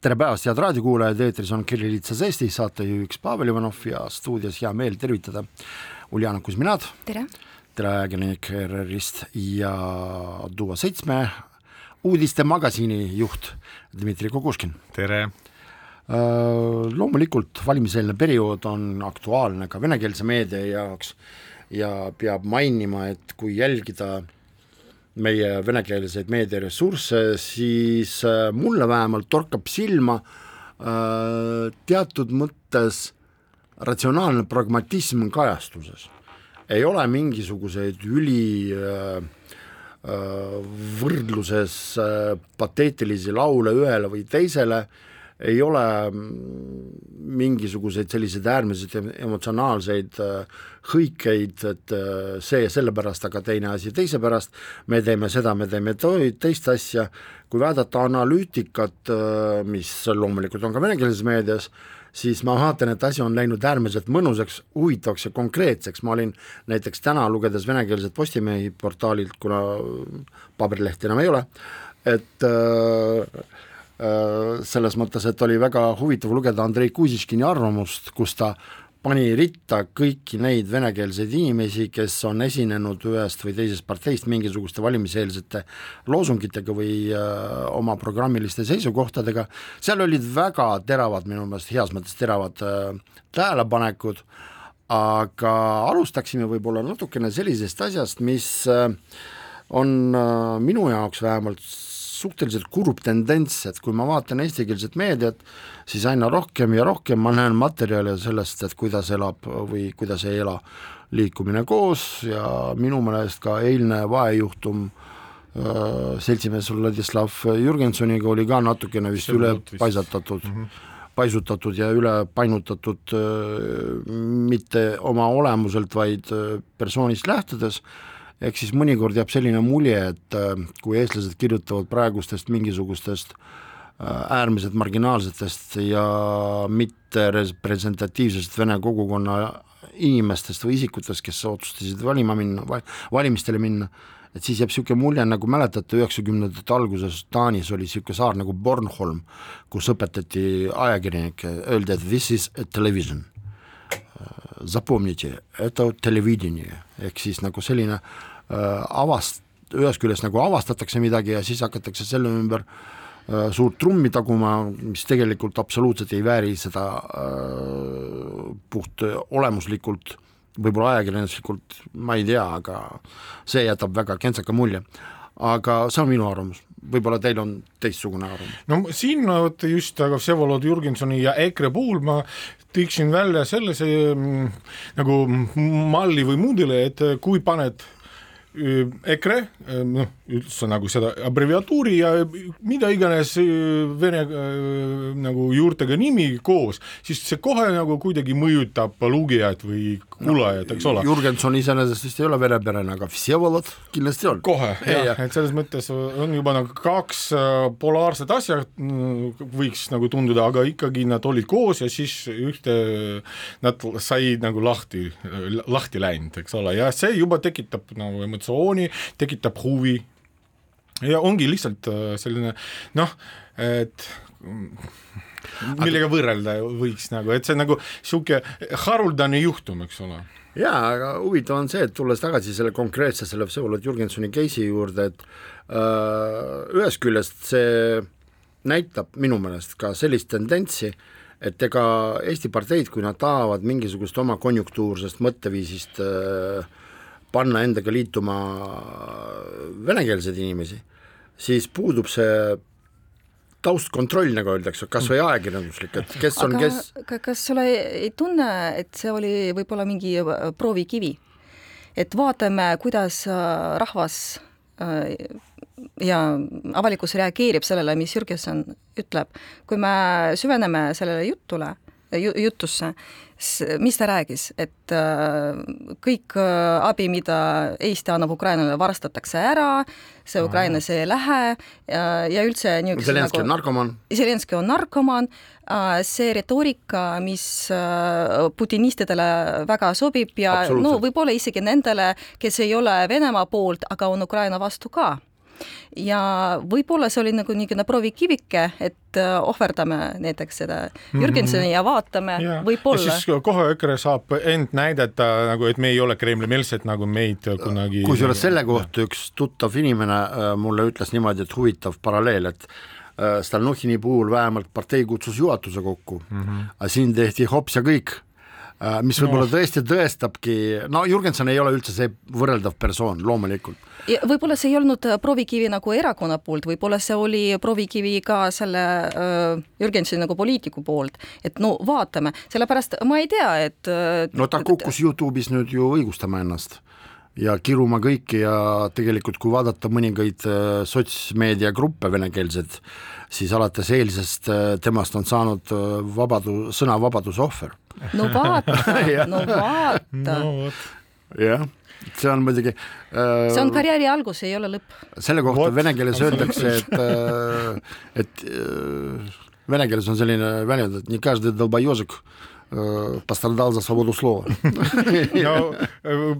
tere päevast, head raadiokuulajad, eetris on Kirillitsas Eesti, saatejuhiks Pavel Ivanov ja stuudios hea meel tervitada Uljana Kuzminad. tere! tere, ajakirjanik ERR-ist ja Duo seitsme uudistemagasiini juht Dmitri Kukushkin. tere! Loomulikult valimiseelne periood on aktuaalne ka venekeelse meedia jaoks ja peab mainima, et kui jälgida äh, meie venekeelseid meediaressursse, siis äh, mulle vähemalt torkab silma äh, teatud mõttes ratsionaalne pragmatism kajastuses. ei ole mingisuguseid üli äh, võrdluses pateetilisi laule ühele või teisele, ei ole mingisuguseid selliseid äärmiselt emotsionaalseid hõikeid, et äh, see sellepärast, aga teine asi teise pärast, me teeme seda, me teeme teist asja, kui vaadata analüütikat, äh, mis loomulikult on ka venekeelses meedias, siis ma vaatan, et asi on läinud äärmiselt mõnusaks, huvitavaks ja konkreetseks, ma olin näiteks täna lugedes venekeelset Postimehi portaalilt, kuna paberilehti enam ei ole, et äh, äh, selles mõttes, et oli väga huvitav lugeda Andrei Kuziškini arvamust, kus ta pani ritta kõiki neid venekeelseid inimesi, kes on esinenud ühest või teisest parteist mingisuguste valimiseelsete loosungitega või äh, oma programmiliste seisukohtadega, seal olid väga teravad, minu meelest heas mõttes teravad äh, tähelepanekud, aga alustaksime võib-olla natukene sellisest asjast, mis äh, on äh, minu jaoks vähemalt suhteliselt kurb tendents, et kui ma vaatan eestikeelset meediat, siis aina rohkem ja rohkem ma näen materjale sellest, et kuidas elab või kuidas ei ela liikumine koos ja minu meelest ka eilne vahejuhtum äh, seltsimees Vladislav Jürgensoniga oli ka natukene vist üle paisatatud mm, -hmm. paisutatud ja üle painutatud äh, mitte oma olemuselt, vaid äh, persoonist lähtudes äh,, ehk siis mõnikord jääb selline mulje, et äh, kui eestlased kirjutavad praegustest mingisugustest äh, äärmiselt marginaalsetest ja mitte representatiivsest vene kogukonna inimestest või isikutest, kes otsustasid valima minna, valimistele minna, et siis jääb niisugune mulje, nagu mäletate, üheksakümnendate alguses Taanis oli niisugune saar nagu Bornholm, kus õpetati ajakirjanikke, öeldi, et this is a television Запомните, это телевидение, ehk siis nagu selline äh, Äh, avast-, ühest küljest nagu avastatakse midagi ja siis hakatakse selle ümber äh, suurt trummi taguma, mis tegelikult absoluutselt ei vääri seda äh, puht olemuslikult, võib-olla ajakirjanduslikult, ma ei tea, aga see jätab väga kentsaka mulje. aga see on minu arvamus, võib-olla teil on teistsugune arvamus? no siin vot just, Vsevolod Jurgensoni ja EKRE puhul ma tõiksin välja sellise mm, nagu malli või mudeli, et kui paned EKRE, noh, üldse nagu seda abreviatuuri ja mida iganes vene nagu juurtega nimi koos, siis see kohe nagu kuidagi mõjutab lugejat või kuulajat eks ole. Jürgenson iseenesest vist ei ole verepärane, aga Vsevolod kindlasti on. kohe, jah, et selles mõttes on juba nagu kaks polaarset asja, võiks nagu tunduda, aga ikkagi nad olid koos ja siis ühte, nad said nagu lahti, lahti läinud, eks ole, ja see juba tekitab nagu emotsiooni, tekitab huvi ja ongi lihtsalt äh, selline noh, et millega võrrelda võiks nagu, et see nagu niisugune haruldane juhtum, eks ole. jaa, aga huvitav on see, et tulles tagasi selle konkreetse, selle Vsevolod Jürgensoni case'i juurde, et öö, äh, ühest küljest see näitab minu meelest ka sellist tendentsi, et ega Eesti parteid, kui nad tahavad mingisugust oma konjunktuursest mõtteviisist öö, äh, panna endaga liituma venekeelseid inimesi, siis puudub see taustkontroll, nagu öeldakse, kas või ajakirjanduslik, et kes on Aga kes. kas sulle ei tunne, et see oli võib-olla mingi äh, proovikivi? et vaatame, kuidas äh, rahvas äh, ja avalikkus reageerib sellele, mis Jürgenson ütleb. kui me süveneme sellele jutule, jutusse, mis ta räägis, et äh, kõik äh, abi, mida Eesti annab Ukrainale, varastatakse ära, see Ukrainasse ei lähe ja, ja üldse niisuguse Zelenskõi nagu, on narkomaan. Zelenskõi on narkomaan, see retoorika, mis putinistidele väga sobib ja no võib-olla isegi nendele, kes ei ole Venemaa poolt, aga on Ukraina vastu ka ja võib-olla see oli nagu niisugune proovikivike, et äh, ohverdame näiteks seda Jürgensoni mm -hmm. ja vaatame, võib-olla. siis kohe EKRE saab end näidata nagu, et me ei ole Kremli-meelsed, nagu meid kunagi kusjuures selle kohta üks tuttav inimene äh, mulle ütles niimoodi, et huvitav paralleel, et äh, Stalnuhhini puhul vähemalt partei kutsus juhatuse kokku mm, -hmm. aga siin tehti hops ja kõik mis võib-olla no. tõesti tõestabki, no Jürgenson ei ole üldse see võrreldav persoon, loomulikult. Võib-olla see ei olnud äh, proovikivi nagu erakonna poolt, võib-olla see oli proovikivi ka selle äh, Jürgensoni nagu poliitiku poolt, et no vaatame, sellepärast ma ei tea, et äh, no ta kukkus Youtube'is nüüd ju õigustama ennast ja kiruma kõiki ja tegelikult kui vaadata mõningaid äh, sotsmeediagruppe venekeelsed, siis alates eilsest äh, temast on saanud vabadu-, sõnavabaduse ohver. no vaata no vaata no,. jah see on muidugi äh, see on karjääri algus, ei ole lõpp. selle kohta What? vene keeles öeldakse, et äh, et äh, vene keeles on selline väljend, et nii каждый долбоёжик äh, пострадал за свободу слова no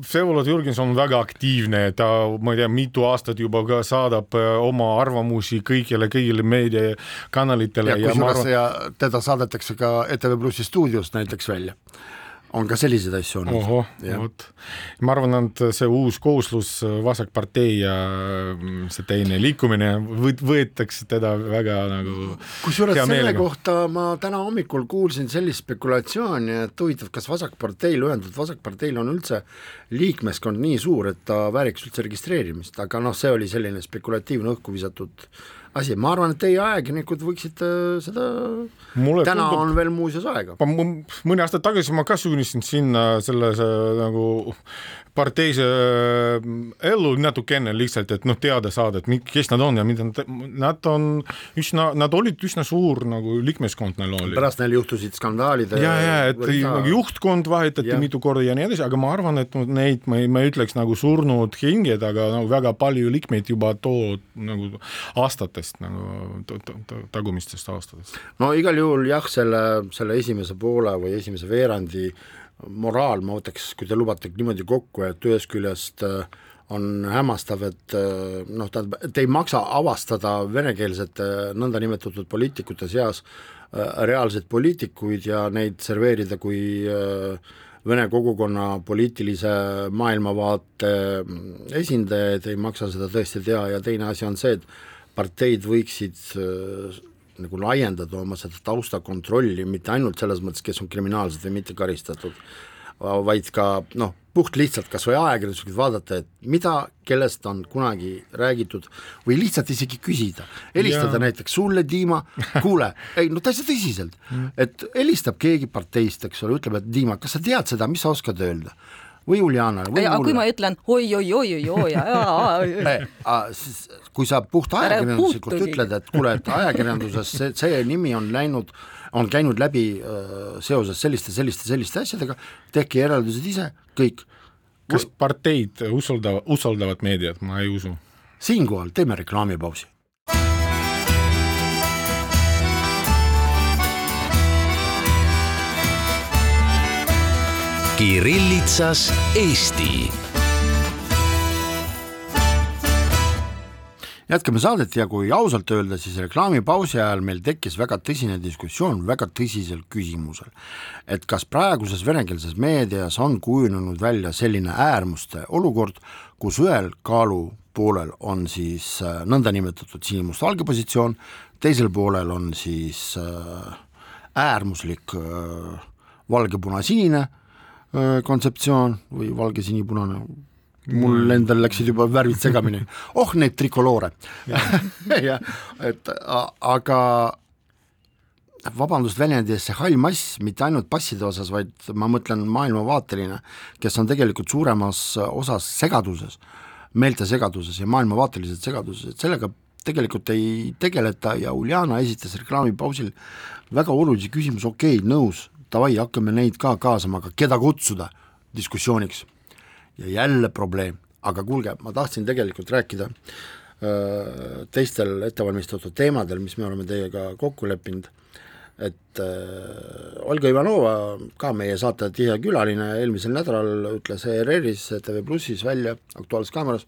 Vsevolod Jürgenson on väga aktiivne, ta, ma ei tea, mitu aastat juba ka saadab äh, oma arvamusi kõigile, kõigile meediakanalitele ja, ja kusjuures arvan... ja teda saadetakse ka ETV Plussi stuudiost näiteks välja on ka selliseid asju olnud. ohoh, vot. ma arvan, et see uus kooslus, Vasakpartei ja mm, see teine liikumine võetakse teda väga nagu kusjuures selle kohta ma täna hommikul kuulsin sellist spekulatsiooni, et huvitav, kas Vasakparteil, ühendatud Vasakparteil on üldse liikmeskond nii suur, et ta vääriks üldse registreerimist, aga noh, see oli selline spekulatiivne õhku visatud asi, ma arvan, et teie ajakirjanikud võiksite seda, täna tundub, on veel muuseas aega. mõni aasta tagasi ma ka suunisin sinna selles nagu parteise äh, ellu natukene lihtsalt, et noh, teada saada, et kes nad on ja mida nad, nad on üsna, nad olid üsna suur nagu liikmeskond neil oli. pärast neil juhtusid skandaalid. ja, ja et nagu juhtkond vahetati ja. mitu korda ja nii edasi, aga ma arvan, et neid ma ei, ma ei ütleks nagu surnud hinged, aga nagu väga palju liikmeid juba too nagu aastatest nagu tagumistest aastatest. no igal juhul jah, selle, selle esimese poole või esimese veerandi moraal, ma võtaks, kui te lubate, niimoodi kokku, et ühest küljest äh, on hämmastav, et äh, noh, tähendab, et ei maksa avastada venekeelsete nõndanimetatud poliitikute seas äh, reaalseid poliitikuid ja neid serveerida kui vene kogukonna poliitilise maailmavaate esindajaid, ei maksa seda tõesti teha. Ja teine asi on see, et parteid võiksid nagu laiendada oma seda taustakontrolli mitte ainult selles mõttes, kes on kriminaalselt või mitte karistatud, vaid ka noh, puht lihtsalt kas või ajakirjanduslikult vaadata, et mida, kellest on kunagi räägitud või lihtsalt isegi küsida, helistada ja. näiteks sulle, Dima, kuule, ei no täitsa tõsiselt, et helistab keegi parteist, eks ole, ütleb, et Dima, kas sa tead seda, mis sa oskad öelda või Julianale või ja, mulle. kui ma ütlen oi-oi-oi-oi-oi ja siis kui sa puht ajakirjanduslikult ütled, et kuule, et ajakirjanduses see, see nimi on läinud, on käinud läbi äh, seoses selliste, selliste, selliste asjadega, tehke järeldused ise, kõik. kas parteid usaldavad, usaldavad meediat, ma ei usu. siinkohal teeme reklaamipausi Kirillitsas Eesti. jätkame saadet ja kui ausalt öelda, siis reklaamipausi ajal meil tekkis väga tõsine diskussioon väga tõsisel küsimusel, et kas praeguses venekeelses meedias on kujunenud välja selline äärmuste olukord, kus ühel kaalupoolel on siis äh, nõndanimetatud sinimustvalge positsioon, teisel poolel on siis äh, äärmuslik äh, valge-puna-sinine kontseptsioon või valge-sinipunane, mul mm. endal läksid juba värvid segamini, oh neid trikoloore. Jah, et aga vabandust väljendi eest, see hall mass mitte ainult passide osas, vaid ma mõtlen maailmavaateline, kes on tegelikult suuremas osas segaduses, meeltesegaduses ja maailmavaatelises segaduses, et sellega tegelikult ei tegeleta ja Uljana esitas reklaamipausil väga olulise küsimuse, okei okay,, nõus, davai, hakkame neid ka kaasama, aga keda kutsuda diskussiooniks. ja jälle probleem, aga kuulge, ma tahtsin tegelikult rääkida öö, teistel ettevalmistatud teemadel, mis me oleme teiega kokku leppinud, et äh, Olga Ivanova, ka meie saate tihe külaline, eelmisel nädalal ütles ERR-is, TV Plussis välja, Aktuaalses Kaameras,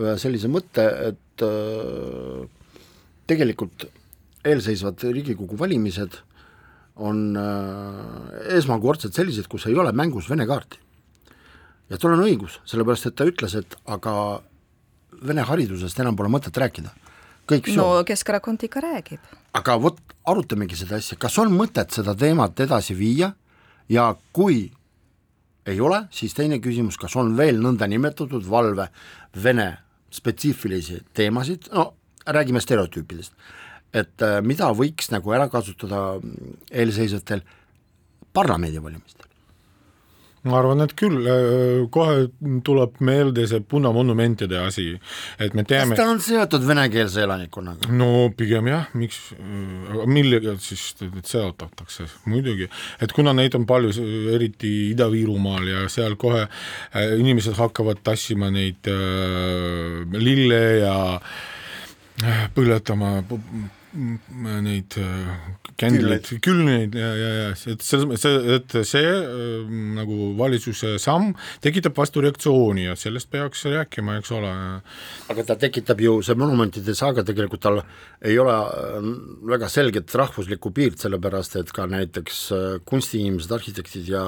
ühe sellise mõtte, et äh, tegelikult eelseisvad Riigikogu valimised on äh, esmakordsed sellised, kus ei ole mängus Vene kaarti. ja tal on õigus, sellepärast et ta ütles, et aga Vene haridusest enam pole mõtet rääkida. kõik no Keskerakond ikka räägib. aga vot, arutamegi seda asja, kas on mõtet seda teemat edasi viia ja kui ei ole, siis teine küsimus, kas on veel nõndanimetatud valve Vene spetsiifilisi teemasid, no räägime stereotüüpidest, et äh, mida võiks nagu ära kasutada eelseisvatel parlamendivalimistel? ma arvan, et küll, äh, kohe tuleb meelde see punamonumentide asi, et me teame kas ta on seotud venekeelse elanikkonnaga? no pigem jah, miks, millega siis seotatakse, muidugi, et kuna neid on palju, eriti Ida-Virumaal ja seal kohe äh, inimesed hakkavad tassima neid äh, lille ja äh, põletama neid kändleid, külneid ja, ja, ja et selles mõttes, et see äh, nagu valitsuse samm tekitab vastureaktsiooni ja sellest peaks rääkima, eks ole. aga ta tekitab ju, see monumentide saaga tegelikult tal ei ole äh, väga selget rahvuslikku piirt, sellepärast et ka näiteks äh, kunstiinimesed, arhitektid ja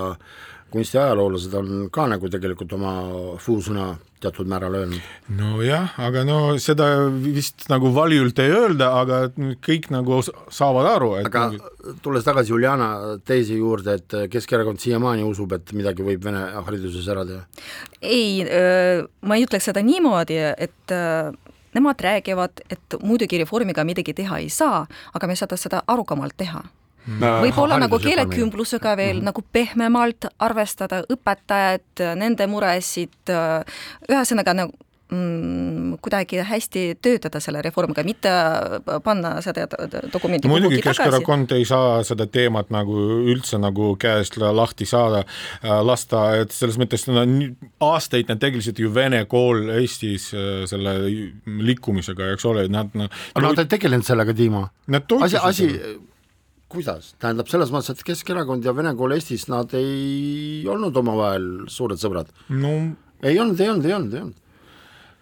kunstiajaloolased on ka nagu tegelikult oma fuusõna teatud määral öelnud. nojah, aga no seda vist nagu valjult ei öelda, aga kõik nagu saavad aru, et aga nagu... tulles tagasi Juliana teesi juurde, et Keskerakond siiamaani usub, et midagi võib vene hariduses ära teha? ei, ma ei ütleks seda niimoodi, et nemad räägivad, et muidugi reformiga midagi teha ei saa, aga me saame seda arukamalt teha võib-olla nagu keelekümblusega veel mm -hmm. nagu pehmemalt arvestada õpetajad, nende muresid, ühesõnaga nagu mm, kuidagi hästi töötada selle reformiga, mitte panna seda dokumenti muidugi Keskerakond ei saa seda teemat nagu üldse nagu käest lahti saada, lasta, et selles mõttes no, aastaid nad tegelesid ju vene kool Eestis selle liikumisega, eks ole, nad no, aga nad ei tegelenud sellega, Timo. asi, asi kuidas, tähendab selles mõttes, et Keskerakond ja Vene kool Eestis, nad ei olnud omavahel suured sõbrad no.. ei olnud, ei olnud, ei olnud, ei olnud.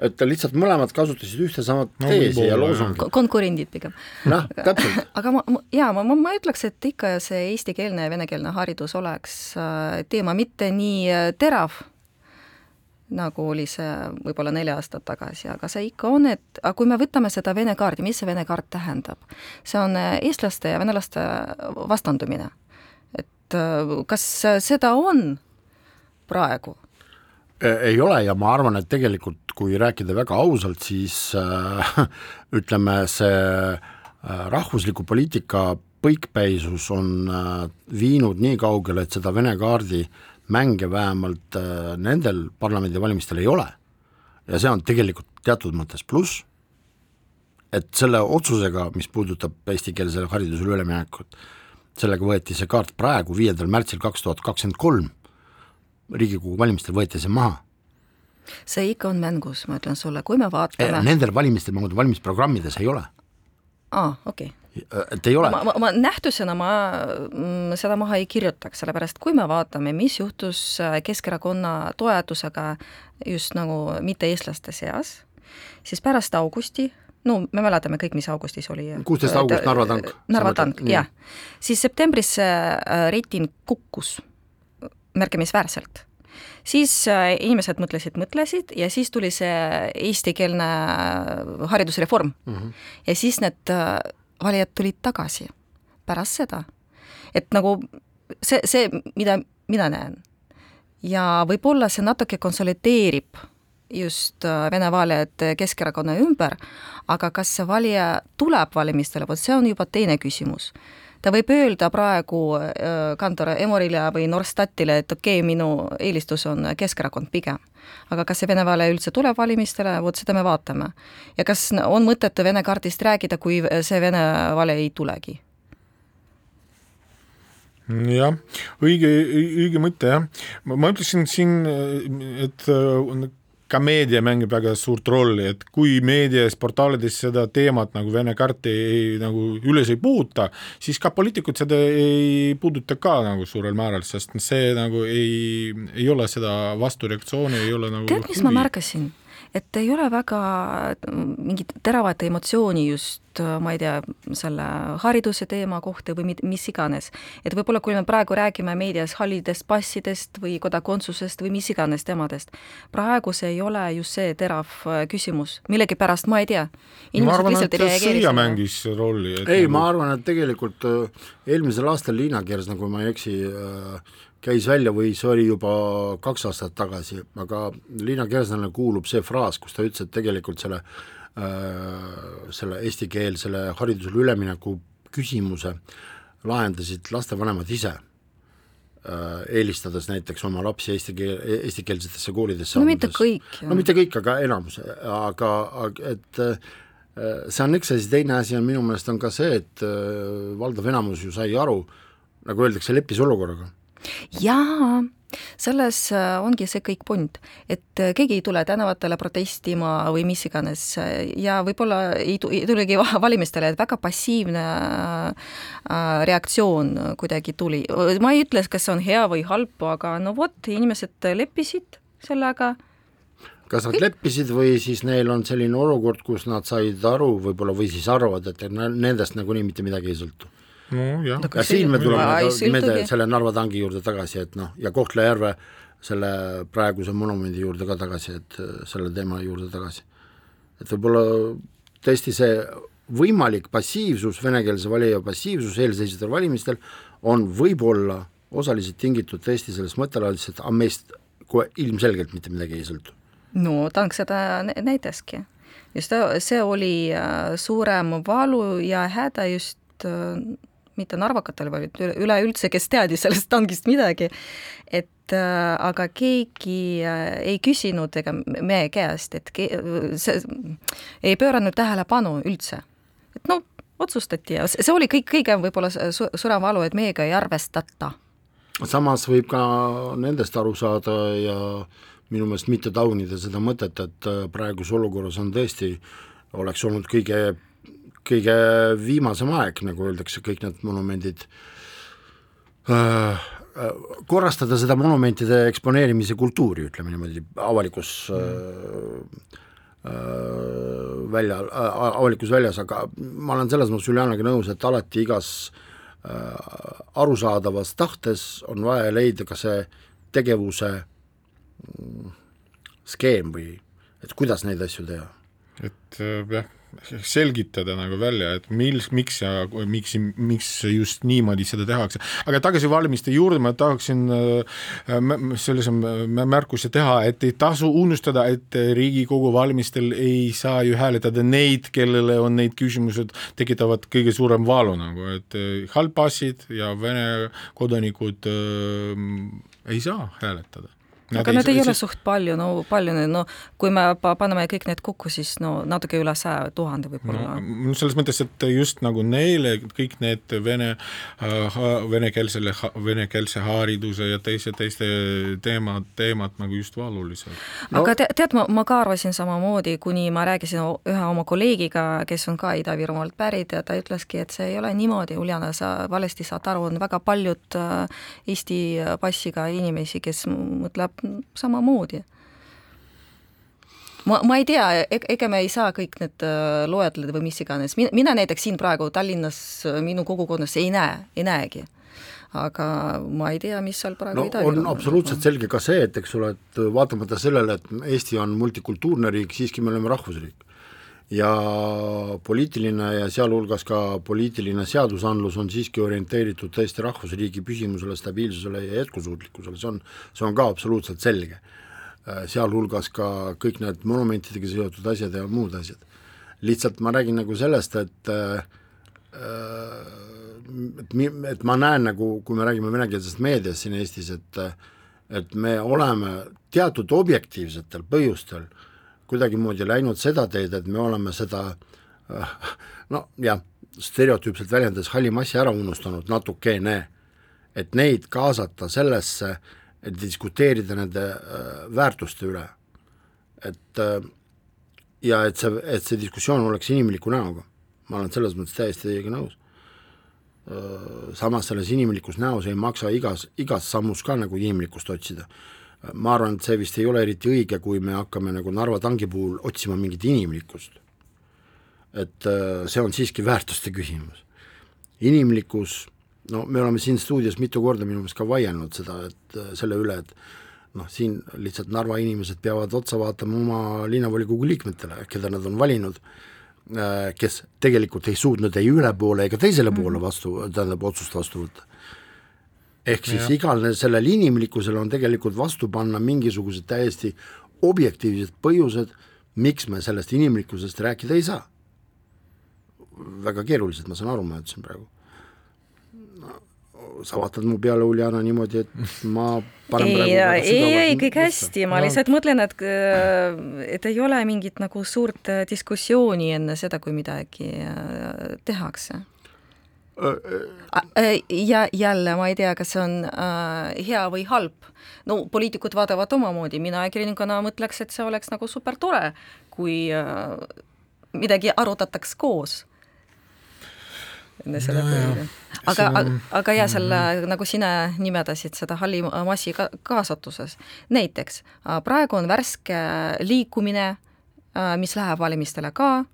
et lihtsalt mõlemad kasutasid ühte sama no, teesi ja loosungit. konkurendid pigem. noh, täpselt. aga ma, ma, jaa, ma, ma, ma ütleks, et ikka see eestikeelne ja venekeelne haridus oleks äh, teema mitte nii äh, terav nagu oli see võib-olla neli aastat tagasi, aga see ikka on, et aga kui me võtame seda Vene kaardi, mis see Vene kaart tähendab? see on äh, eestlaste ja venelaste vastandumine. et äh, kas seda on praegu? Ei ole ja ma arvan, et tegelikult kui rääkida väga ausalt, siis äh, ütleme, see äh, rahvusliku poliitika põikpäisus on äh, viinud nii kaugele, et seda Vene kaardi äh, mänge vähemalt äh, nendel parlamendivalimistel ei ole. ja see on tegelikult teatud mõttes pluss, et selle otsusega, mis puudutab eestikeelsele haridusele üleminekut, sellega võeti see kaart praegu, viiendal märtsil kaks tuhat kakskümmend kolm, Riigikogu valimistel võeti see maha see ikka on mängus, ma ütlen sulle, kui me vaatame Nendel valimistel, ma mõtlen, valimisprogrammides ei ole. aa, okei okay et ei ole. ma, ma, ma nähtusena ma mm, seda maha ei kirjutaks, sellepärast kui me vaatame, mis juhtus äh, Keskerakonna toetusega just nagu mitte-eestlaste seas, siis pärast augusti no me mäletame kõik, mis augustis oli. kuusteist august Narva tank. Narva tank, jah. siis septembris see äh, reiting kukkus märkimisväärselt siis äh, inimesed mõtlesid, mõtlesid ja siis tuli see eestikeelne haridusreform mm. -hmm. ja siis need valijad tulid tagasi pärast seda. et nagu see, see, mida mina näen. Ja võib-olla see natuke konsolideerib just äh, Vene valijad Keskerakonna ümber, aga kas see valija tuleb valimistele, vot see on juba teine küsimus ta võib öelda praegu äh, kantor Emorile või Norstatile, et okei okay,, minu eelistus on Keskerakond pigem. aga kas see Vene valija üldse tuleb valimistele, vot seda me vaatame. ja kas on mõtet Vene kaardist rääkida, kui see Vene valija ei tulegi? jah, õige, õige mõte jah, ma ütleksin siin, et äh, ka meedia mängib väga suurt rolli, et kui meedias, portaalides seda teemat nagu Vene kaarti ei, nagu üles ei puuta, siis ka poliitikud seda ei puuduta ka nagu suurel määral, sest see nagu ei, ei ole seda vastureaktsiooni, ei ole nagu tead, mis ma märkasin? Et ei ole väga mingit teravat emotsiooni just, ma ei tea, selle hariduse teema kohta või mis iganes. et võib-olla, kui me praegu räägime meedias hallidest passidest või kodakondsusest või mis iganes teemadest, praegu see ei ole just see terav äh, küsimus, millegipärast ma ei tea. ma arvan, et sõja mängis rolli. ei nagu..., ma arvan, et tegelikult äh, eelmisel aastal Liina Kersna, kui ma ei eksi äh,, käis välja või see oli juba kaks aastat tagasi, aga Liina Kersnale kuulub see fraas, kus ta ütles, et tegelikult selle äh, selle eestikeelsele haridusele ülemineku küsimuse lahendasid lastevanemad ise äh,, eelistades näiteks oma lapsi eesti keel, eestikeelsetesse koolidesse no mitte kõik. no mitte kõik, aga enamus, aga, aga et äh, see on üks asi, teine asi on minu meelest on ka see, et äh, valdav enamus ju sai aru, nagu öeldakse, leppis olukorraga jaa, selles äh, ongi see kõik point, et äh, keegi ei tule tänavatele protestima või mis iganes ja võib-olla ei, ei tulegi valimistele, et väga passiivne äh, reaktsioon kuidagi tuli. ma ei ütle, kas see on hea või halb, aga no vot, inimesed leppisid sellega. Kas nad leppisid või siis neil on selline olukord, kus nad said aru võib-olla või siis arvavad, et nendest nagunii mitte midagi ei sõltu nojah no,. ja siin me tuleme nende, selle Narva tangi juurde tagasi, et noh, ja Kohtla-Järve selle praeguse monumendi juurde ka tagasi, et äh, selle teema juurde tagasi. et võib-olla tõesti see võimalik passiivsus, venekeelse valija passiivsus eelseisvatel valimistel on võib-olla osaliselt tingitud tõesti sellest mõttelaadist, et meist kohe ilmselgelt mitte midagi ei sõltu. no Tank seda näitaski. just see oli äh, suurem valu ja häda just äh, mitte narvakatel, vaid üleüldse, kes teadis sellest tangist midagi, et äh, aga keegi äh, ei küsinud ega meie käest, et ke, see ei pööranud tähelepanu üldse. et noh, otsustati ja see oli kõik kõige võib-olla su suurem valu, et meiega ei arvestata. samas võib ka nendest aru saada ja minu meelest mitte taunida seda mõtet, et äh, praeguses olukorras on tõesti, oleks olnud kõige kõige viimasem aeg, nagu öeldakse, kõik need monumendid äh, korrastada seda monumentide eksponeerimise kultuuri, ütleme niimoodi, avalikus mm. äh, välja äh,, avalikus väljas, aga ma olen selles mõttes Julianaga nõus, et alati igas äh, arusaadavas tahtes on vaja leida ka see tegevuse mm, skeem või et kuidas neid asju teha. et äh, jah selgitada nagu välja, et mil, miks ja miks, miks just niimoodi seda tehakse. aga tagasi valimiste juurde ma tahaksin äh, sellise märkuse teha, et ei tasu unustada, et Riigikogu valimistel ei saa ju hääletada neid, kellele on need küsimused, tekitavad kõige suurem valu nagu, et äh, halbpassid ja Vene kodanikud äh, ei saa hääletada aga need ei ole suht palju, no palju need, no kui me paneme kõik need kokku, siis no natuke üle saja tuhande võib-olla no,. selles mõttes, et just nagu neile kõik need vene uh,, venekeelsele, venekeelse hariduse ja teise, teiste teemad, teemad nagu just valulised no.. aga te, tead, ma, ma ka arvasin samamoodi, kuni ma rääkisin ühe oma kolleegiga, kes on ka Ida-Virumaalt pärit ja ta ütleski, et see ei ole niimoodi, Uljana, sa valesti saad aru, on väga paljud uh, Eesti passiga inimesi, kes mõtleb samamoodi. ma, ma ei tea, ega me ei saa kõik need äh, loetleda või mis iganes, mina näiteks siin praegu Tallinnas äh, minu kogukonnas ei näe, ei näegi. Aga ma ei tea, mis seal praegu no, on absoluutselt selge ka see, et eks ole, et vaatamata sellele, et Eesti on multikultuurne riik, siiski me oleme rahvusriik ja poliitiline ja sealhulgas ka poliitiline seadusandlus on siiski orienteeritud tõesti rahvusriigi püsimusele, stabiilsusele ja jätkusuutlikkusele, see on, see on ka absoluutselt selge. Äh, sealhulgas ka kõik need monumentidega seotud asjad ja muud asjad. lihtsalt ma räägin nagu sellest, et äh, et mi-, et ma näen nagu, kui me räägime venekeelsest meediast siin Eestis, et et me oleme teatud objektiivsetel põhjustel äh, kuidagimoodi läinud seda teed, et me oleme seda no jah, stereotüüpselt väljendades halli massi ära unustanud natukene. et neid kaasata sellesse, et diskuteerida nende äh, väärtuste üle. et äh, ja et see, et see diskussioon oleks inimliku näoga, ma olen selles mõttes täiesti teiega nõus äh,. samas selles inimlikus näos ei maksa igas, igas sammus ka nagu inimlikkust otsida. Ma arvan, et see vist ei ole eriti õige, kui me hakkame nagu Narva tanki puhul otsima mingit inimlikkust. et äh, see on siiski väärtuste küsimus. inimlikkus no me oleme siin stuudios mitu korda minu meelest ka vaielnud seda, et äh, selle üle, et noh, siin lihtsalt Narva inimesed peavad otsa vaatama oma linnavolikogu liikmetele, keda nad on valinud, äh, kes tegelikult ei suutnud ei ühele poole ega teisele poole vastu, tähendab otsust vastu võtta. Ehk siis ja. igal sellel inimlikkusel on tegelikult vastu panna mingisugused täiesti objektiivsed põhjused, miks me sellest inimlikkusest rääkida ei saa. väga keerulised, ma saan aru, ma ütlesin praegu sa vaatad mu peale, Uljana, niimoodi, et ma ei, ei, ei, kõik hästi, ma no. lihtsalt mõtlen, et et ei ole mingit nagu suurt äh, diskussiooni enne seda, kui midagi äh, tehakse. Äh, ja jälle ma ei tea, kas see on äh, hea või halb. no poliitikud vaatavad omamoodi, mina ajakirjanikuna mõtleks, et see oleks nagu super tore, kui äh, midagi arutataks koos. Enne selle no, aga on..., aga ja selle mm, -hmm. nagu sina nimetasid seda halli massi ka kaasatuses, näiteks praegu on värske liikumine, mis läheb valimistele ka,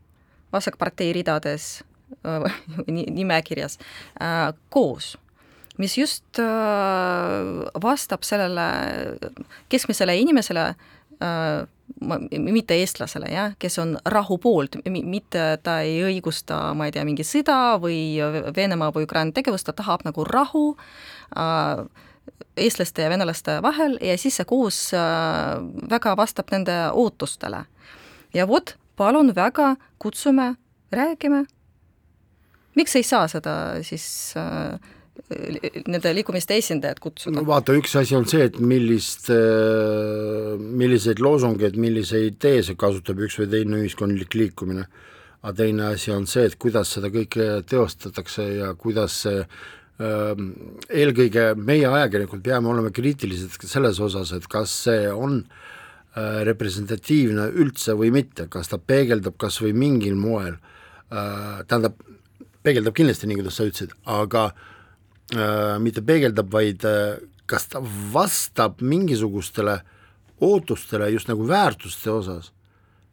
vasakpartei ridades nimekirjas koos mis just vastab sellele keskmisele inimesele mitte eestlasele, jah, kes on rahu poolt, mitte ta ei õigusta, ma ei tea, mingi sõda või Venemaa või Ukraina tegevust, ta tahab nagu rahu äh, eestlaste ja venelaste vahel ja siis see koos äh, väga vastab nende ootustele. ja vot, palun väga, kutsume, räägime, miks ei saa seda siis äh, nende liikumiste esindajad kutsuda? no vaata, üks asi on see, et millist, äh, milliseid loosungeid, milliseid teese kasutab üks või teine ühiskondlik liikumine, aga teine asi on see, et kuidas seda kõike teostatakse ja kuidas see ähm, eelkõige meie ajakirjanikud peame olema kriitilised selles osas, et kas see on äh, representatiivne üldse või mitte, kas ta peegeldab kas või mingil moel, äh, tähendab, peegeldab kindlasti, nii kuidas sa ütlesid, aga äh, mitte peegeldab, vaid äh, kas ta vastab mingisugustele ootustele just nagu väärtuste osas,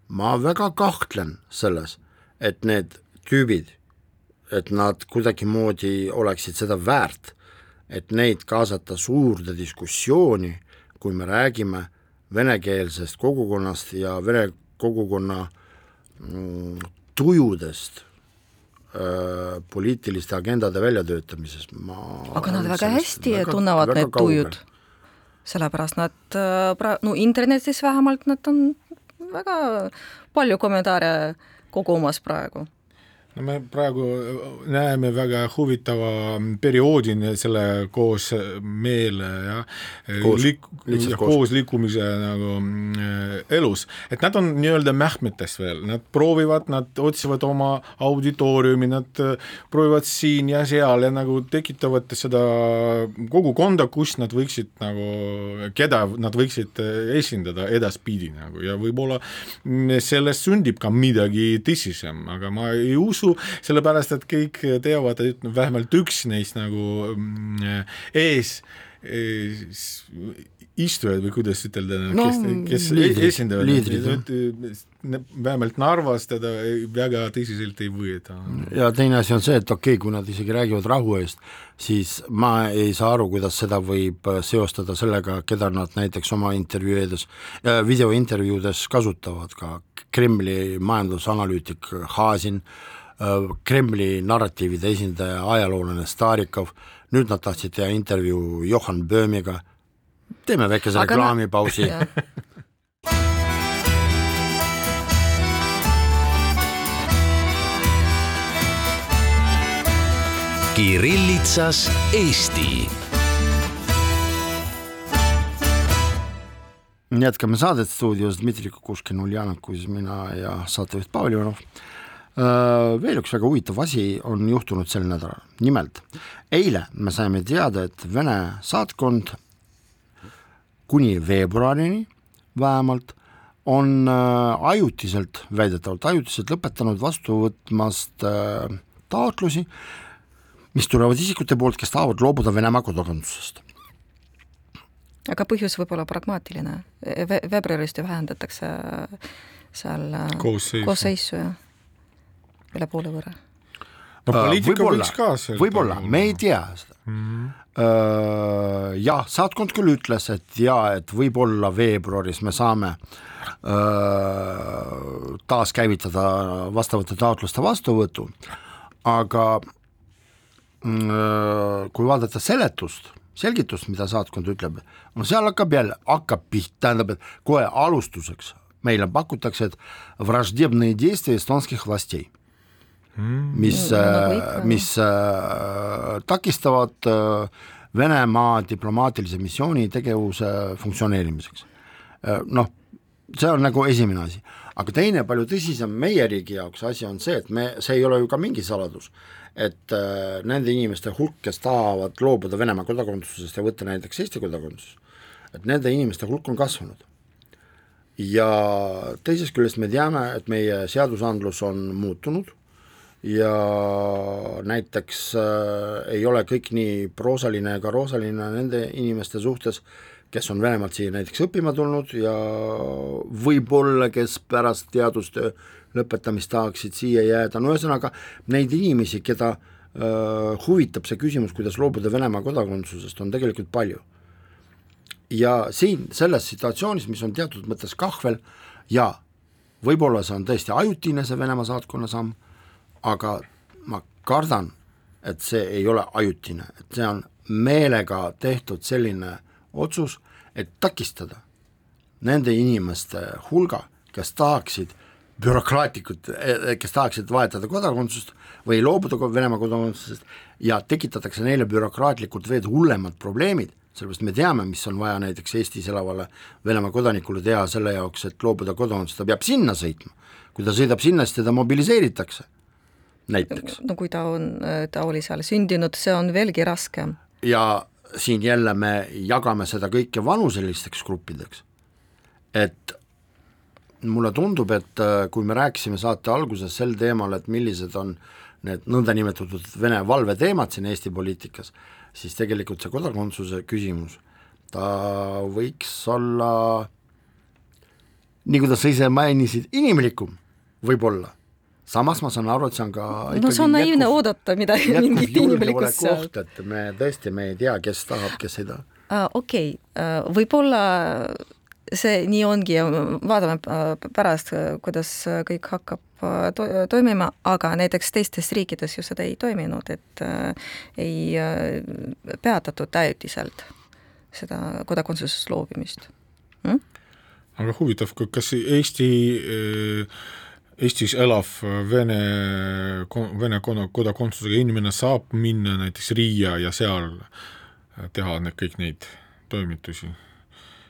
ma väga kahtlen selles, et need tüübid, et nad kuidagimoodi oleksid seda väärt, et neid kaasata suurde diskussiooni, kui me räägime venekeelsest kogukonnast ja vene kogukonna mm, tujudest poliitiliste agendade väljatöötamises, ma aga nad väga hästi väga, tunnevad väga need kaugel. tujud, sellepärast nad äh, pra-, no internetis vähemalt nad on väga palju kommentaare kogumas praegu no me praegu näeme väga huvitava perioodi selle koos meele ja koos, liik, koos. liikumise nagu äh, elus, et nad on nii-öelda mähkmetes veel, nad proovivad, nad otsivad oma auditooriumi, nad äh, proovivad siin ja seal ja nagu tekitavad seda kogukonda, kus nad võiksid nagu, keda nad võiksid äh, esindada edaspidi nagu. Ja võib-olla sellest sündib ka midagi tõsisem, aga ma ei usu, usu, sellepärast et kõik teavad, et vähemalt üks neist nagu mm, ees, ees istujad või kuidas ütelda no,, kes, kes esindavad, vähemalt Narvas teda väga tõsiselt ei võeta. ja teine asi on see, et okei okay,, kui nad isegi räägivad rahu eest, siis ma ei saa aru, kuidas seda võib seostada sellega, keda nad näiteks oma intervjueedes, äh, videointervjuudes kasutavad, ka Kremli majandusanalüütik Hasin äh,, Äh, Kremli narratiivide esindaja, ajaloolane Starikov, nüüd nad tahtsid teha intervjuu Johan Böhmiga, teeme väikese Aga reklaamipausi. Kirillitsas Eesti. jätkame saadet stuudios. Dmitri Kukushkin, Uljanov, siis mina ja saatejuht Pavel Ivanov Veel üks väga huvitav asi on juhtunud sel nädalal, nimelt eile me saime teada, et Vene saatkond kuni veebruarini vähemalt on äh, ajutiselt, väidetavalt ajutiselt lõpetanud vastu võtmast äh, taotlusi, mis tulevad isikute poolt, kes tahavad loobuda Venemaa kodakondsusest. aga põhjus võib olla pragmaatiline Ve, veebruarist ju vähendatakse seal äh, Koosseisu. koosseisu jah üle poole võrra. no poliitika võiks ka seal võib-olla, me ei tea seda mm. -hmm. Jah, saatkond küll ütles, et jaa, et võib-olla veebruaris me saame öö, taaskäivitada vastavate taotluste vastuvõtu, aga öö, kui vaadata seletust, selgitust, mida saatkond ütleb, no seal hakkab jälle, hakkab pihta, tähendab, et kohe alustuseks meile pakutakse, et враждебные действия эстонских властей mis nagu äh, ikka. mis äh, takistavad äh, Venemaa diplomaatilise missiooni tegevuse funktsioneerimiseks. Noh, see on nagu esimene asi, aga teine, palju tõsisem meie riigi jaoks asi on see, et me, see ei ole ju ka mingi saladus, et äh, nende inimeste hulk, kes tahavad loobuda Venemaa kodakondsusest ja võtta näiteks Eesti kodakondsus, et nende inimeste hulk on kasvanud ja teisest küljest me teame, et meie seadusandlus on muutunud ja näiteks äh, ei ole kõik nii proosaline ega roosaline nende inimeste suhtes, kes on Venemaalt siia näiteks õppima tulnud ja võib-olla, kes pärast teadustöö lõpetamist tahaksid siia jääda, no ühesõnaga neid inimesi, keda äh, huvitab see küsimus, kuidas loobuda Venemaa kodakondsusest, on tegelikult palju. Ja siin selles situatsioonis, mis on teatud mõttes kahvel ja võib-olla see on tõesti ajutine, see Venemaa saatkonna samm, aga ma kardan, et see ei ole ajutine, et see on meelega tehtud selline otsus, et takistada nende inimeste hulga, kes tahaksid bürokraatlikud, kes tahaksid vahetada kodakondsust või loobuda Venemaa kodakondsusest ja tekitatakse neile bürokraatlikult veel hullemad probleemid, sellepärast me teame, mis on vaja näiteks Eestis elavale Venemaa kodanikule teha selle jaoks, et loobuda kodakondsusest, ta peab sinna sõitma. kui ta sõidab sinna, siis teda mobiliseeritakse näiteks. no kui ta on, ta oli seal sündinud, see on veelgi raskem. ja siin jälle me jagame seda kõike vanuselisteks gruppideks, et mulle tundub, et äh, kui me rääkisime saate alguses sel teemal, et millised on need nõndanimetatud Vene valveteemad siin Eesti poliitikas, siis tegelikult see kodakondsuse küsimus, ta võiks olla, nii kuidas sa ise mainisid, inimlikum võib-olla. Samas ma saan aru, et see on ka no see on naiivne jätkuv- oodata midagi, mingit inimlikkust seal. et me tõesti, me ei tea, kes tahab, kes ei taha. Ah, okei okay., võib-olla see nii ongi ja vaatame äh, pärast, kuidas kõik hakkab äh, to toimima, aga näiteks teistes riikides ju seda ei toiminud, et äh, ei äh, peatatud ajutiselt seda kodakondsusest loobumist hm?. aga huvitav, kas Eesti, Eestis elav Vene, Vene koda- kodakondsusega inimene saab minna näiteks Riia ja seal teha need kõik neid toimitusi?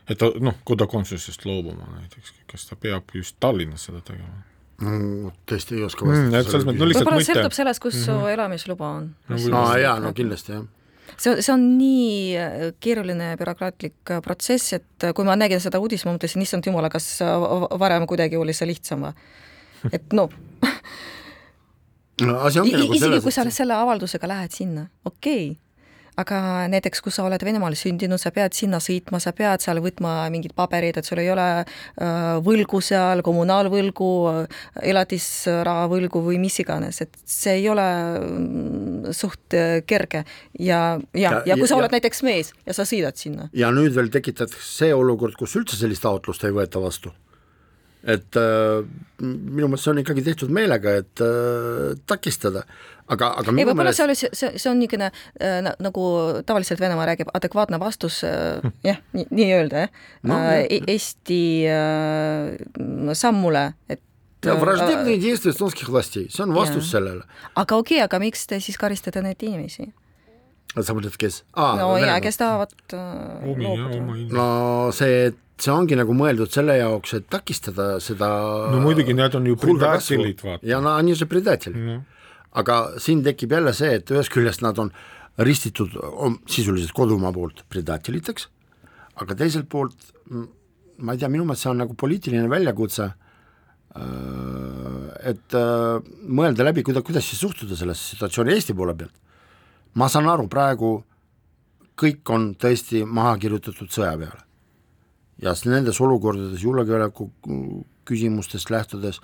et ta noh, kodakondsusest loobuma näiteks, kas ta peab just Tallinnas seda tegema? Mm, tõesti ei oska Mm, et selles mõttes, no lihtsalt võib-olla sõltub sellest, kus mm -hmm. su elamisluba on No aa no, jaa, no kindlasti jah. see, see on nii äh, keeruline ja bürokraatlik äh, protsess, et äh, kui ma nägin seda uudist, ma mõtlesin, issand jumala, kas äh, varem kuidagi oli see lihtsam või? Et noh, no asi ongi nagu isegi kui sa et selle avaldusega lähed sinna, okei okay. aga näiteks kui sa oled Venemaal sündinud, sa pead sinna sõitma, sa pead seal võtma mingid paberid, et sul ei ole äh, võlgu seal, kommunaalvõlgu, elatisrahavõlgu või mis iganes, et see ei ole mm, suht äh, kerge ja, ja, Ja- ja, ja kui sa ja- oled näiteks mees ja sa sõidad sinna, ja nüüd veel tekitatakse see olukord, kus üldse sellist taotlust ei võeta vastu et äh, minu meelest see on ikkagi tehtud meelega, et äh, takistada, aga, aga ei, minu võib-olla meelest see oli, see, see on niisugune äh, na- nagu tavaliselt Venemaa räägib, adekvaatne vastus äh, jah, nii, nii-öelda jah No, äh, jah. e- Eesti äh, sammule, et ja äh, враждебные действия эстонских властей, see on vastus Jaa. sellele. aga okei okay,, aga miks te siis karistate neid inimesi? Sa mõtled, kes ah,? no jaa, kes tahavad äh, omi loobuda. no see, see ongi nagu mõeldud selle jaoks, et takistada seda no muidugi need on ju predatelid, vaata. ja no on ju see predaatelid noh, aga siin tekib jälle see, et ühest küljest nad on ristitud om- sisuliselt kodumaa poolt predaateliteks, aga teiselt poolt ma ei tea, minu meelest see on nagu poliitiline väljakutse, et äh, mõelda läbi, kuida-, kuidas siis suhtuda sellesse situatsiooni Eesti poole pealt. Ma saan aru, praegu kõik on tõesti maha kirjutatud sõja peale. ja nendes olukordades julgeoleku küsimustest lähtudes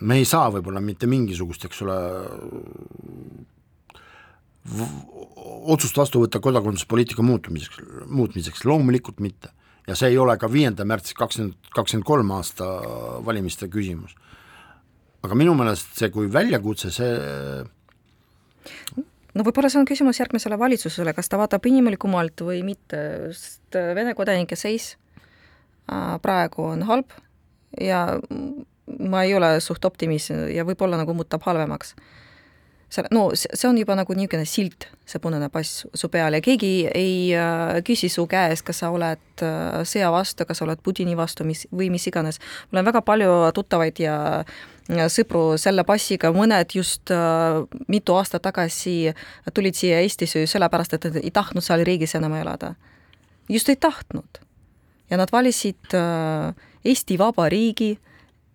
me ei saa võib-olla mitte mingisugust, eks ole, otsust vastu võtta kodakondsuspoliitika muutumiseks, muutmiseks, loomulikult mitte. ja see ei ole ka viienda märtsi kakskümmend, kakskümmend kolm aasta valimiste küsimus. aga minu meelest see kui väljakutse, see no võib-olla see on küsimus järgmisele valitsusele, kas ta vaatab inimlikumalt või mitte, sest Vene kodanike seis äh, praegu on halb ja ma ei ole suht optimist ja võib-olla nagu muutub halvemaks. see, no see on juba nagu niisugune silt, see punane pass su peal ja keegi ei äh, küsi su käest, kas sa oled äh, sõja vastu, kas sa oled Putini vastu, mis või mis iganes. mul on väga palju tuttavaid ja ja sõpru selle passiga, mõned just äh, mitu aastat tagasi tulid siia Eestisse sellepärast, et nad ei tahtnud seal riigis enam elada. just ei tahtnud. ja nad valisid äh, Eesti Vabariigi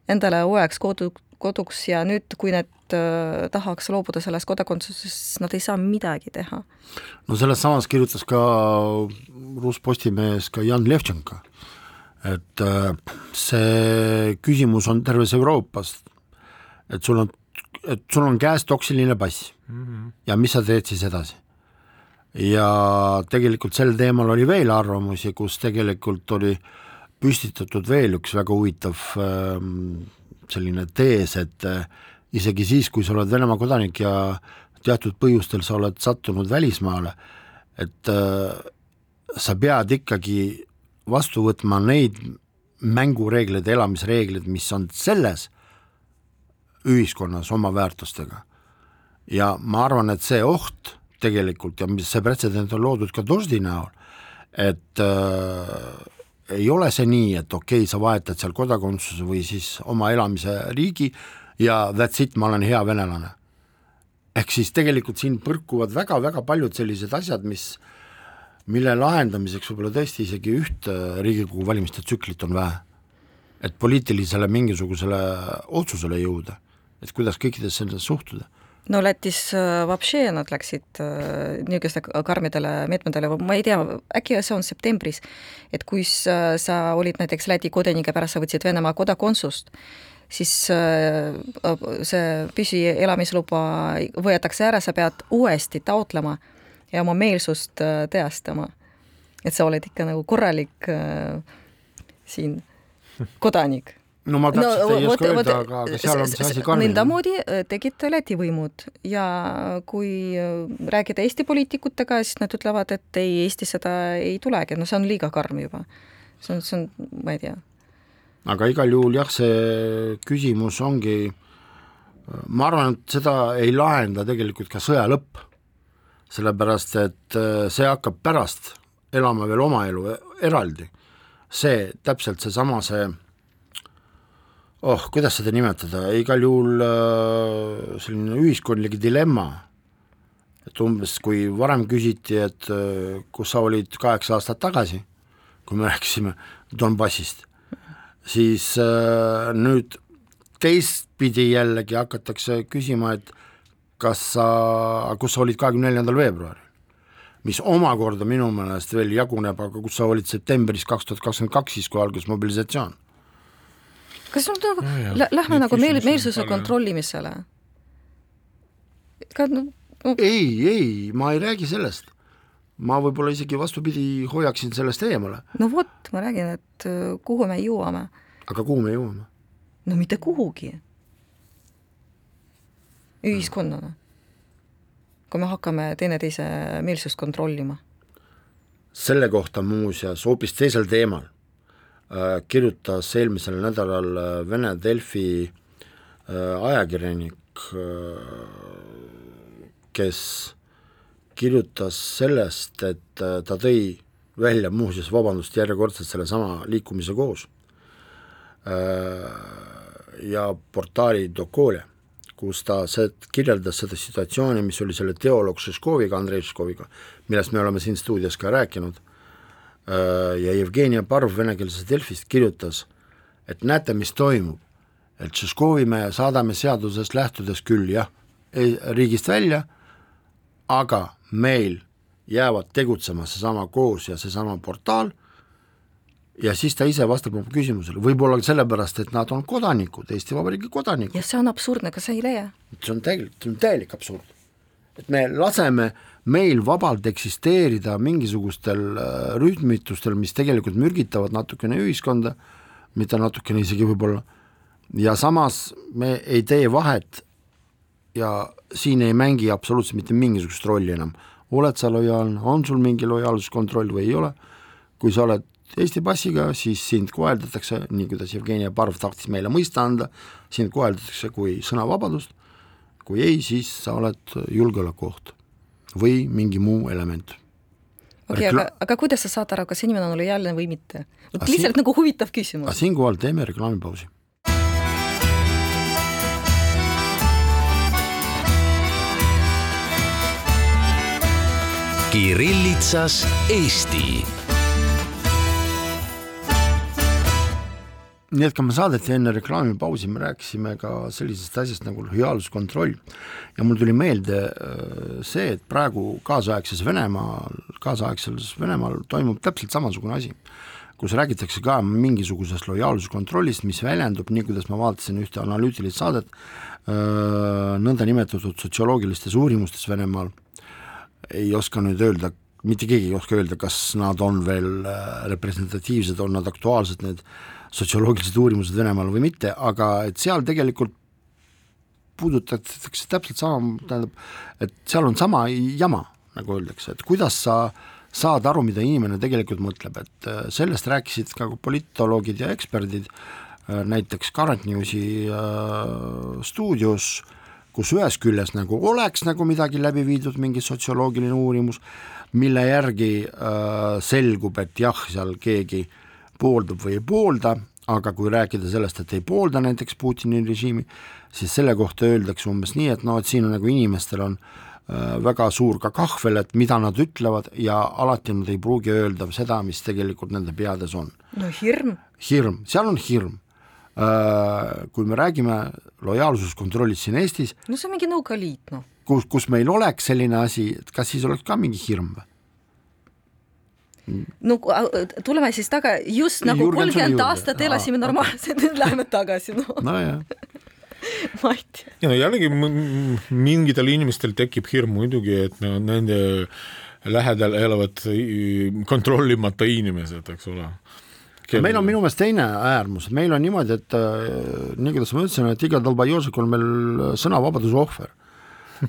endale uueks kodu, koduks ja nüüd, kui nad äh, tahaks loobuda sellest kodakondsusest, siis nad ei saa midagi teha. no selles samas kirjutas ka Rus Postimehes ka Jan Levtšenko, et see küsimus on terves Euroopas, et sul on, et sul on käes toksiline pass mm -hmm. ja mis sa teed siis edasi. ja tegelikult sel teemal oli veel arvamusi, kus tegelikult oli püstitatud veel üks väga huvitav ähm, selline tees, et äh, isegi siis, kui sa oled Venemaa kodanik ja teatud põhjustel sa oled sattunud välismaale, et äh, sa pead ikkagi vastu võtma neid mängureegleid, elamisreegleid, mis on selles ühiskonnas oma väärtustega. ja ma arvan, et see oht tegelikult ja mis see pretsedent on loodud ka Doždi näol, et äh, ei ole see nii, et okei okay,, sa vahetad seal kodakondsuse või siis oma elamise riigi ja that's it, ma olen hea venelane. ehk siis tegelikult siin põrkuvad väga-väga paljud sellised asjad, mis mille lahendamiseks võib-olla tõesti isegi üht äh, Riigikogu valimiste tsüklit on vähe. et poliitilisele mingisugusele otsusele jõuda, et kuidas kõikidesse nendesse suhtuda no Lätis äh, vapšee nad läksid äh, niisuguste karmidele meetmetele, ma ei tea, äkki see on septembris, et kui sa, sa olid näiteks Läti kodanik ja pärast sa võtsid Venemaa kodakondsust, siis äh, see püsielamisluba võetakse ära, sa pead uuesti taotlema ja oma meelsust äh, tõestama. et sa oled ikka nagu korralik äh, siin kodanik no ma täpselt no, ei vot- oska öelda, aga, aga seal on see asi karmim. nõndamoodi äh, tegid Läti võimud ja kui äh, rääkida Eesti poliitikutega, siis nad ütlevad, et ei, Eestis seda ei tulegi, no see on liiga karm juba. see on, see on, ma ei tea. aga igal juhul jah, see küsimus ongi, ma arvan, et seda ei lahenda tegelikult ka sõja lõpp, sellepärast et äh, see hakkab pärast elama veel oma elu eraldi. see täpselt seesama see, sama, see oh, kuidas seda nimetada, igal juhul äh, selline ühiskondlik dilemma, et umbes kui varem küsiti, et äh, kus sa olid kaheksa aastat tagasi, kui me rääkisime Donbassist, siis äh, nüüd teistpidi jällegi hakatakse küsima, et kas sa, kus sa olid kahekümne neljandal veebruaril, mis omakorda minu meelest veel jaguneb, aga kus sa olid septembris kaks tuhat kakskümmend kaks, siis kui algas mobilisatsioon kas sul nagu Ja, ja,, lähme neid nagu meel, on meelsuse kontrollimisele? ka no, no ei, ei, ma ei räägi sellest. ma võib-olla isegi vastupidi hoiaksin sellest eemale, no vot, ma räägin, et kuhu me jõuame. aga kuhu me jõuame? no mitte kuhugi. ühiskonnana. kui me hakkame teineteise meelsust kontrollima. selle kohta muuseas hoopis teisel teemal kirjutas eelmisel nädalal äh, Vene Delfi äh, ajakirjanik äh,, kes kirjutas sellest, et äh, ta tõi välja muuseas, vabandust, järjekordselt sellesama liikumise koos äh, ja portaali Dokolia, kus ta see, kirjeldas seda situatsiooni, mis oli selle teoloog Šeškoviga, Andrei Šeškoviga, millest me oleme siin stuudios ka rääkinud, äh, ja Jevgenia Parv venekeelsest Delfist kirjutas, et näete, mis toimub, et Šeškovi me saadame seadusest lähtudes küll jah, riigist välja, aga meil jäävad tegutsema seesama koos ja seesama portaal ja siis ta ise vastab oma küsimusele, võib-olla sellepärast, et nad on kodanikud, Eesti Vabariigi kodanikud. ja see on absurdne, kas sa ei leia? see on täielik, see on täielik absurd. Et me laseme meil vabalt eksisteerida mingisugustel äh, rühmitustel, mis tegelikult mürgitavad natukene ühiskonda, mitte natukene isegi võib-olla, ja samas me ei tee vahet ja siin ei mängi absoluutselt mitte mingisugust rolli enam. oled sa lojaalne, on sul mingi lojaalsuskontroll või ei ole, kui sa oled Eesti passiga, siis sind koheldatakse, nii kuidas Jevgenia Parv tahtis meile mõista anda, sind koheldatakse kui sõnavabadust, kui ei, siis sa oled julgeolekuoht või mingi muu element. okei okay, Rekla..., aga, aga kuidas sa saad aru, kas inimene on lojaalne või mitte? vot lihtsalt siin... nagu huvitav küsimus. siinkohal teeme reklaamipausi Kirillitsas Eesti. Nii et kui me saadeti enne reklaamipausi, me rääkisime ka sellisest asjast nagu lojaalsuskontroll. Ja mul tuli meelde äh, see, et praegu kaasaegses Venemaal, kaasaegses Venemaal toimub täpselt samasugune asi, kus räägitakse ka mingisugusest lojaalsuskontrollist, mis väljendub, nii kuidas ma vaatasin ühte analüütilist saadet, äh, nõndanimetatud sotsioloogilistes uurimustes Venemaal. Ei oska nüüd öelda, mitte keegi ei oska öelda, kas nad on veel äh, representatiivsed, on nad aktuaalsed, need sotsioloogilised uurimused Venemaal või mitte, aga et seal tegelikult puudutatakse täpselt sama, tähendab, et seal on sama jama, nagu öeldakse, et kuidas sa saad aru, mida inimene tegelikult mõtleb, et äh, sellest rääkisid ka politoloogid ja eksperdid, äh, näiteks Current Newsi stuudios äh, kus ühest küljest nagu oleks nagu midagi läbi viidud, mingi sotsioloogiline uurimus, mille järgi äh, selgub, et jah, seal keegi pooldab või ei poolda, aga kui rääkida sellest, et ei poolda näiteks Putini režiimi, siis selle kohta öeldakse umbes nii, et noh, et siin on nagu inimestel on äh, väga suur ka kahvel, et mida nad ütlevad ja alati nad ei pruugi öelda seda, mis tegelikult nende peades on. no hirm. hirm, seal on hirm Äh, kui me räägime lojaalsuskontrollist siin Eestis no see on mingi Nõukogude Liit, noh. kus, kus meil oleks selline asi, et kas siis oleks ka mingi hirm või? No tuleme siis taga, just nagu kolmkümmend aastat elasime normaalselt, nüüd läheme tagasi, noh. nojah ma ei tea. ja no jällegi mingitel inimestel tekib hirm muidugi, et no nende lähedal elavad kontrollimata inimesed, eks ole Kelle... meil on minu meelest teine äärmus, meil on niimoodi, et äh, nii kuidas ma ütlesin, et iga Dolbajosik on meil sõnavabaduse ohver.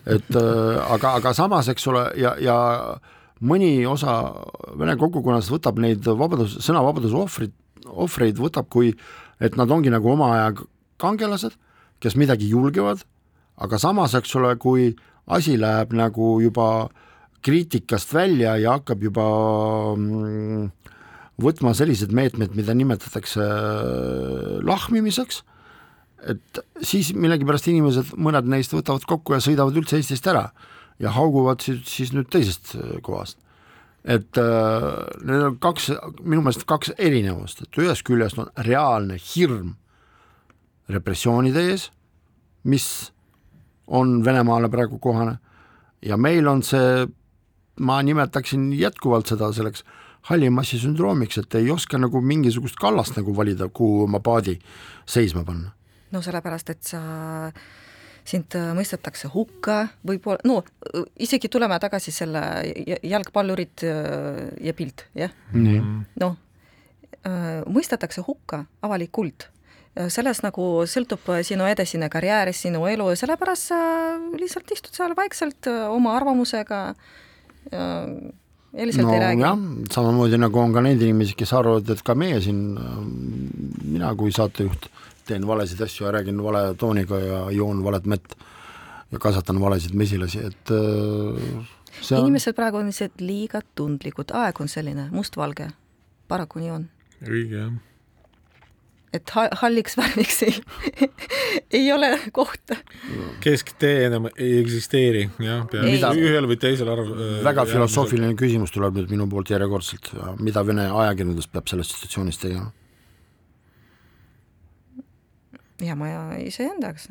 et äh, aga, aga samas, eks ole, ja, ja mõni osa vene kogukonnast võtab neid vabadus, sõnavabaduse ohvrid, ohvreid võtab kui, et nad ongi nagu oma aja kangelased, kes midagi julgevad, aga samas, eks ole, kui asi läheb nagu juba kriitikast välja ja hakkab juba mm, võtma sellised meetmed, mida nimetatakse äh, lahmimiseks, et siis millegipärast inimesed, mõned neist võtavad kokku ja sõidavad üldse Eestist ära ja hauguvad siis, siis nüüd teisest äh, kohast. et äh, need on kaks, minu meelest kaks erinevust, et ühest küljest on reaalne hirm repressioonide ees, mis on Venemaale praegu kohane ja meil on see, ma nimetaksin jätkuvalt seda selleks halli massi sündroomiks, et ei oska nagu mingisugust kallast nagu valida, kuhu oma paadi seisma panna. no sellepärast, et sa sind äh, mõistetakse hukka, võib-olla, no isegi tuleme tagasi selle jalgpallurid äh, ja pilt, jah? noh, äh, mõistetakse hukka avalikult sellest nagu sõltub sinu edasine karjäär, sinu elu ja sellepärast sa lihtsalt istud seal vaikselt oma arvamusega ja lihtsalt no, ei räägi. jah, samamoodi nagu on ka neid inimesi, kes arvavad, et ka meie siin, mina kui saatejuht teen valesid asju ja räägin vale tooniga ja joon valet mett ja kasvatan valesid mesilasi, et äh, see on, inimesed praegu on lihtsalt liiga tundlikud, aeg on selline mustvalge, paraku nii on. õige jah. et ha- halliks värviks ei ei ole kohta. kesktee enam ei eksisteeri jah, ühel või teisel arv. väga filosoofiline küsimus tuleb nüüd minu poolt järjekordselt, mida Vene ajakirjandus peab selles situatsioonis tegema? Ja ma iseendaks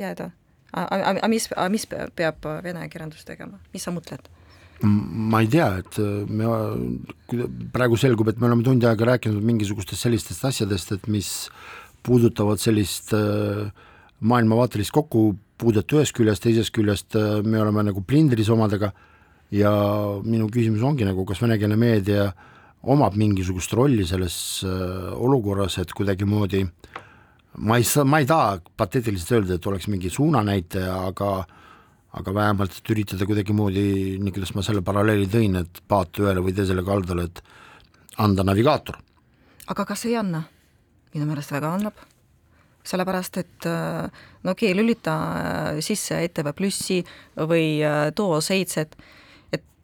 jääda. aga mis, mis peab vene kirjandus tegema, mis sa mõtled? ma ei tea, et äh, me, praegu selgub, et me oleme tund aega rääkinud mingisugustest sellistest asjadest, et mis puudutavad sellist äh, maailmavaatelist kokkupuudet ühest küljest, teisest küljest äh, me oleme nagu plindris omadega ja minu küsimus ongi nagu, kas venekeelne meedia omab mingisugust rolli selles äh, olukorras, et kuidagimoodi ma ei saa, ma ei taha pateetiliselt öelda, et oleks mingi suunanäitaja, aga aga vähemalt, et üritada kuidagimoodi, nii kuidas ma selle paralleeli tõin, et paat ühele või teisele kaldale, et anda navigaator. aga kas ei anna? minu meelest väga annab. sellepärast, et äh, no okei okay,, lülita äh, sisse ETV Plussi või äh, too seitset, et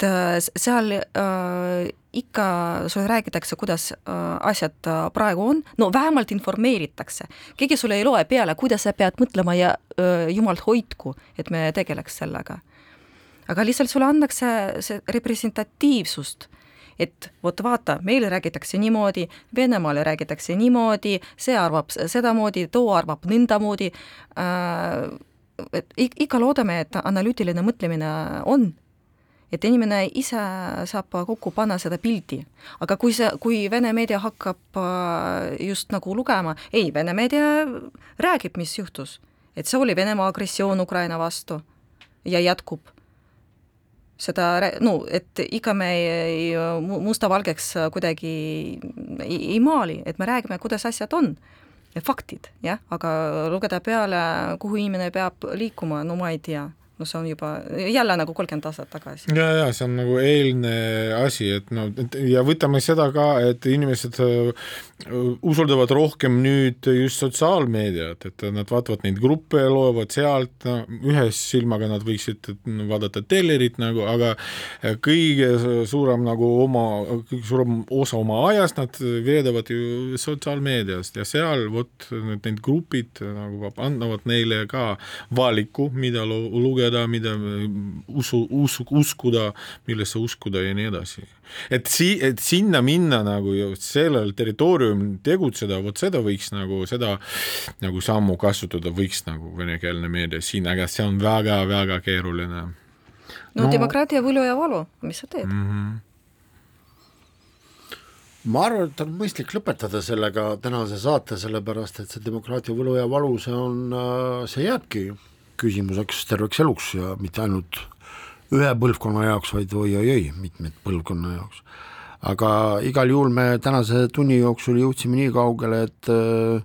äh, s- seal äh, ikka sulle räägitakse, kuidas äh, asjad äh, praegu on, no vähemalt informeeritakse. keegi sulle ei loe peale, kuidas sa pead mõtlema ja äh, jumal hoidku, et me tegeleks sellega. aga lihtsalt sulle annakse see representatiivsust et vot vaata, meile räägitakse niimoodi, Venemaale räägitakse niimoodi, see arvab sedamoodi, too arvab nõndamoodi äh,, et ik- ikka loodame, et analüütiline mõtlemine on, et inimene ise saab kokku panna seda pildi, aga kui see, kui Vene meedia hakkab äh, just nagu lugema, ei, Vene meedia räägib, mis juhtus, et see oli Venemaa agressioon Ukraina vastu ja jätkub. Seda, no et ikka me ei, mu- mustavalgeks kuidagi ei, ei maali, et me räägime, kuidas asjad on, faktid, jah, aga lugeda peale, kuhu inimene peab liikuma, no ma ei tea, no see on juba jälle nagu kolmkümmend aastat tagasi. ja, ja see on nagu eelne asi, et no et ja võtame seda ka, et inimesed äh, usaldavad rohkem nüüd just sotsiaalmeediat, et nad vaatavad neid gruppe, loevad sealt, no ühe silmaga nad võiksid vaadata tellerit nagu, aga kõige suurem nagu oma, kõige suurem osa oma ajast nad veedavad ju sotsiaalmeediast ja seal vot need need grupid nagu annavad neile ka valiku, mida lu- lugeda, mida usu, usu, uskuda, millesse uskuda ja nii edasi. et si-, et sinna minna nagu sellel territooriumil tegutseda, vot seda võiks nagu seda nagu sammu kasutada võiks nagu venekeelne meedia siin, aga see on väga-väga keeruline no, No- demokraatia võlu ja valu, mis sa teed mm? mm. -hmm. ma arvan, et on mõistlik lõpetada sellega tänase saate, sellepärast et see demokraatia võlu ja valu, see on, see jääbki küsimuseks terveks eluks ja mitte ainult ühe põlvkonna jaoks, vaid oi-oi-oi, mitmed põlvkonna jaoks. aga igal juhul me tänase tunni jooksul jõudsime nii kaugele, et äh,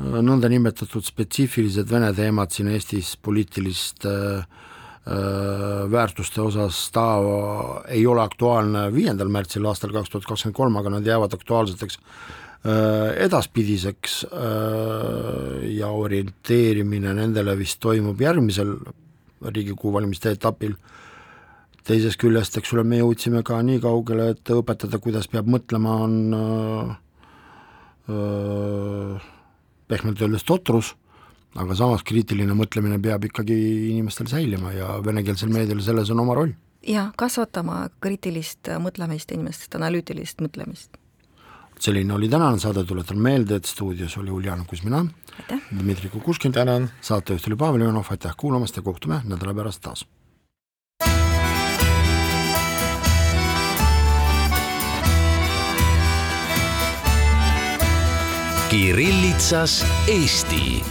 nõndanimetatud spetsiifilised Vene teemad siin Eestis poliitilist äh, äh, väärtuste osas ta ei ole aktuaalne viiendal märtsil aastal kaks tuhat kakskümmend kolm, aga nad jäävad aktuaalseteks edaspidiseks äh, ja orienteerimine nendele vist toimub järgmisel Riigikogu valimiste etapil, teisest küljest, eks ole, me jõudsime ka nii kaugele, et õpetada, kuidas peab mõtlema, on öö, pehmelt öeldes totrus, aga samas kriitiline mõtlemine peab ikkagi inimestel säilima ja venekeelsel meedial selles on oma roll. ja kasvatama kriitilist mõtlemist inimestest, analüütilist mõtlemist. Selline oli tänane saade, tuletan meelde, et stuudios oli Uljana Kuzmina! Dmitri Kukushkin, tänan! saatejuht oli Pavel Ivanov, aitäh kuulamast ja kohtume nädala pärast taas! Kirillitsas Eesti